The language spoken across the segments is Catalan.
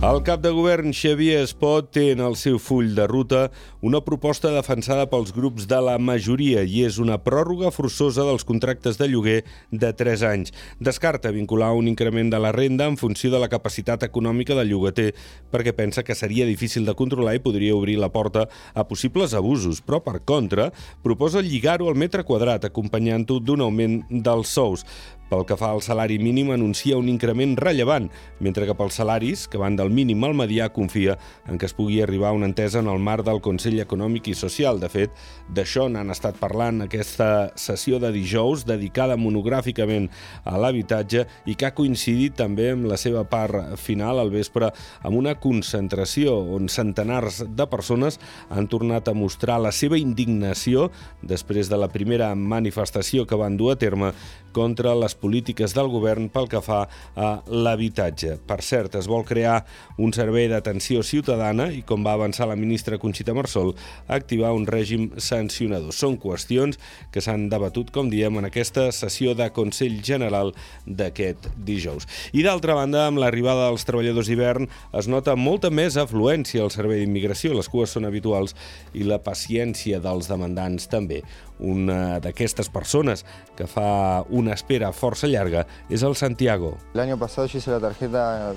El cap de govern Xavier Espot té en el seu full de ruta una proposta defensada pels grups de la majoria i és una pròrroga forçosa dels contractes de lloguer de 3 anys. Descarta vincular un increment de la renda en funció de la capacitat econòmica del llogater perquè pensa que seria difícil de controlar i podria obrir la porta a possibles abusos, però per contra proposa lligar-ho al metre quadrat acompanyant-ho d'un augment dels sous. Pel que fa al salari mínim, anuncia un increment rellevant, mentre que pels salaris, que van del mínim al medià, confia en que es pugui arribar a una entesa en el marc del Consell Econòmic i Social. De fet, d'això n'han estat parlant aquesta sessió de dijous dedicada monogràficament a l'habitatge i que ha coincidit també amb la seva part final al vespre amb una concentració on centenars de persones han tornat a mostrar la seva indignació després de la primera manifestació que van dur a terme contra les polítiques del govern pel que fa a l'habitatge. Per cert, es vol crear un servei d'atenció ciutadana i, com va avançar la ministra Conxita Marsol, activar un règim sancionador. Són qüestions que s'han debatut, com diem, en aquesta sessió de Consell General d'aquest dijous. I d'altra banda, amb l'arribada dels treballadors d'hivern es nota molta més afluència al servei d'immigració, les cues són habituals i la paciència dels demandants també. Una d'aquestes persones que fa una espera força llarga és el Santiago. El año pasado hice la tarjeta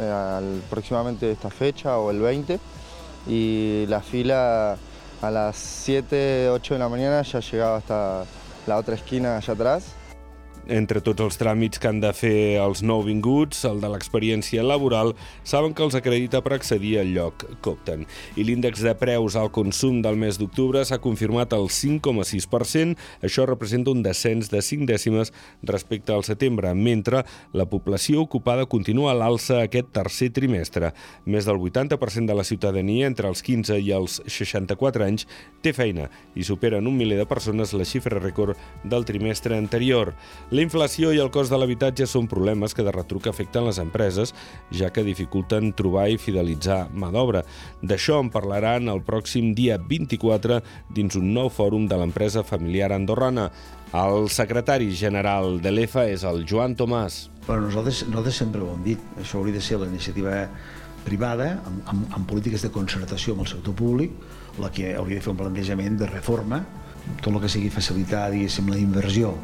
eh, al, próximamente esta fecha o el 20 y la fila a las 7, 8 de la mañana ya llegaba hasta la otra esquina allá atrás entre tots els tràmits que han de fer els nouvinguts, el de l'experiència laboral, saben que els acredita per accedir al lloc que opten. I l'índex de preus al consum del mes d'octubre s'ha confirmat al 5,6%. Això representa un descens de 5 dècimes respecte al setembre, mentre la població ocupada continua a l'alça aquest tercer trimestre. Més del 80% de la ciutadania entre els 15 i els 64 anys té feina i superen un miler de persones la xifra rècord del trimestre anterior. La inflació i el cost de l'habitatge són problemes que de retruc afecten les empreses, ja que dificulten trobar i fidelitzar mà d'obra. D'això en parlaran el pròxim dia 24 dins un nou fòrum de l'empresa familiar andorrana. El secretari general de l'EFA és el Joan Tomàs. Bueno, nosaltres, nosaltres sempre ho hem dit, això hauria de ser la iniciativa privada, amb, amb, amb polítiques de concertació amb el sector públic, la que hauria de fer un plantejament de reforma, tot el que sigui facilitar, diguéssim, la inversió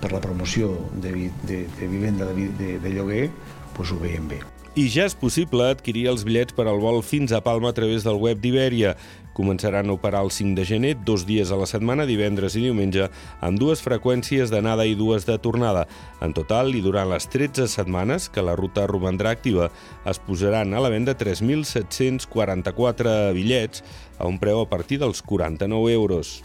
per la promoció de, de, de vivenda de, de, de lloguer, doncs ho veiem bé. I ja és possible adquirir els bitllets per al vol fins a Palma a través del web d'Iberia. Començaran a operar el 5 de gener, dos dies a la setmana, divendres i diumenge, amb dues freqüències d'anada i dues de tornada. En total, i durant les 13 setmanes que la ruta romandrà activa, es posaran a la venda 3.744 bitllets a un preu a partir dels 49 euros.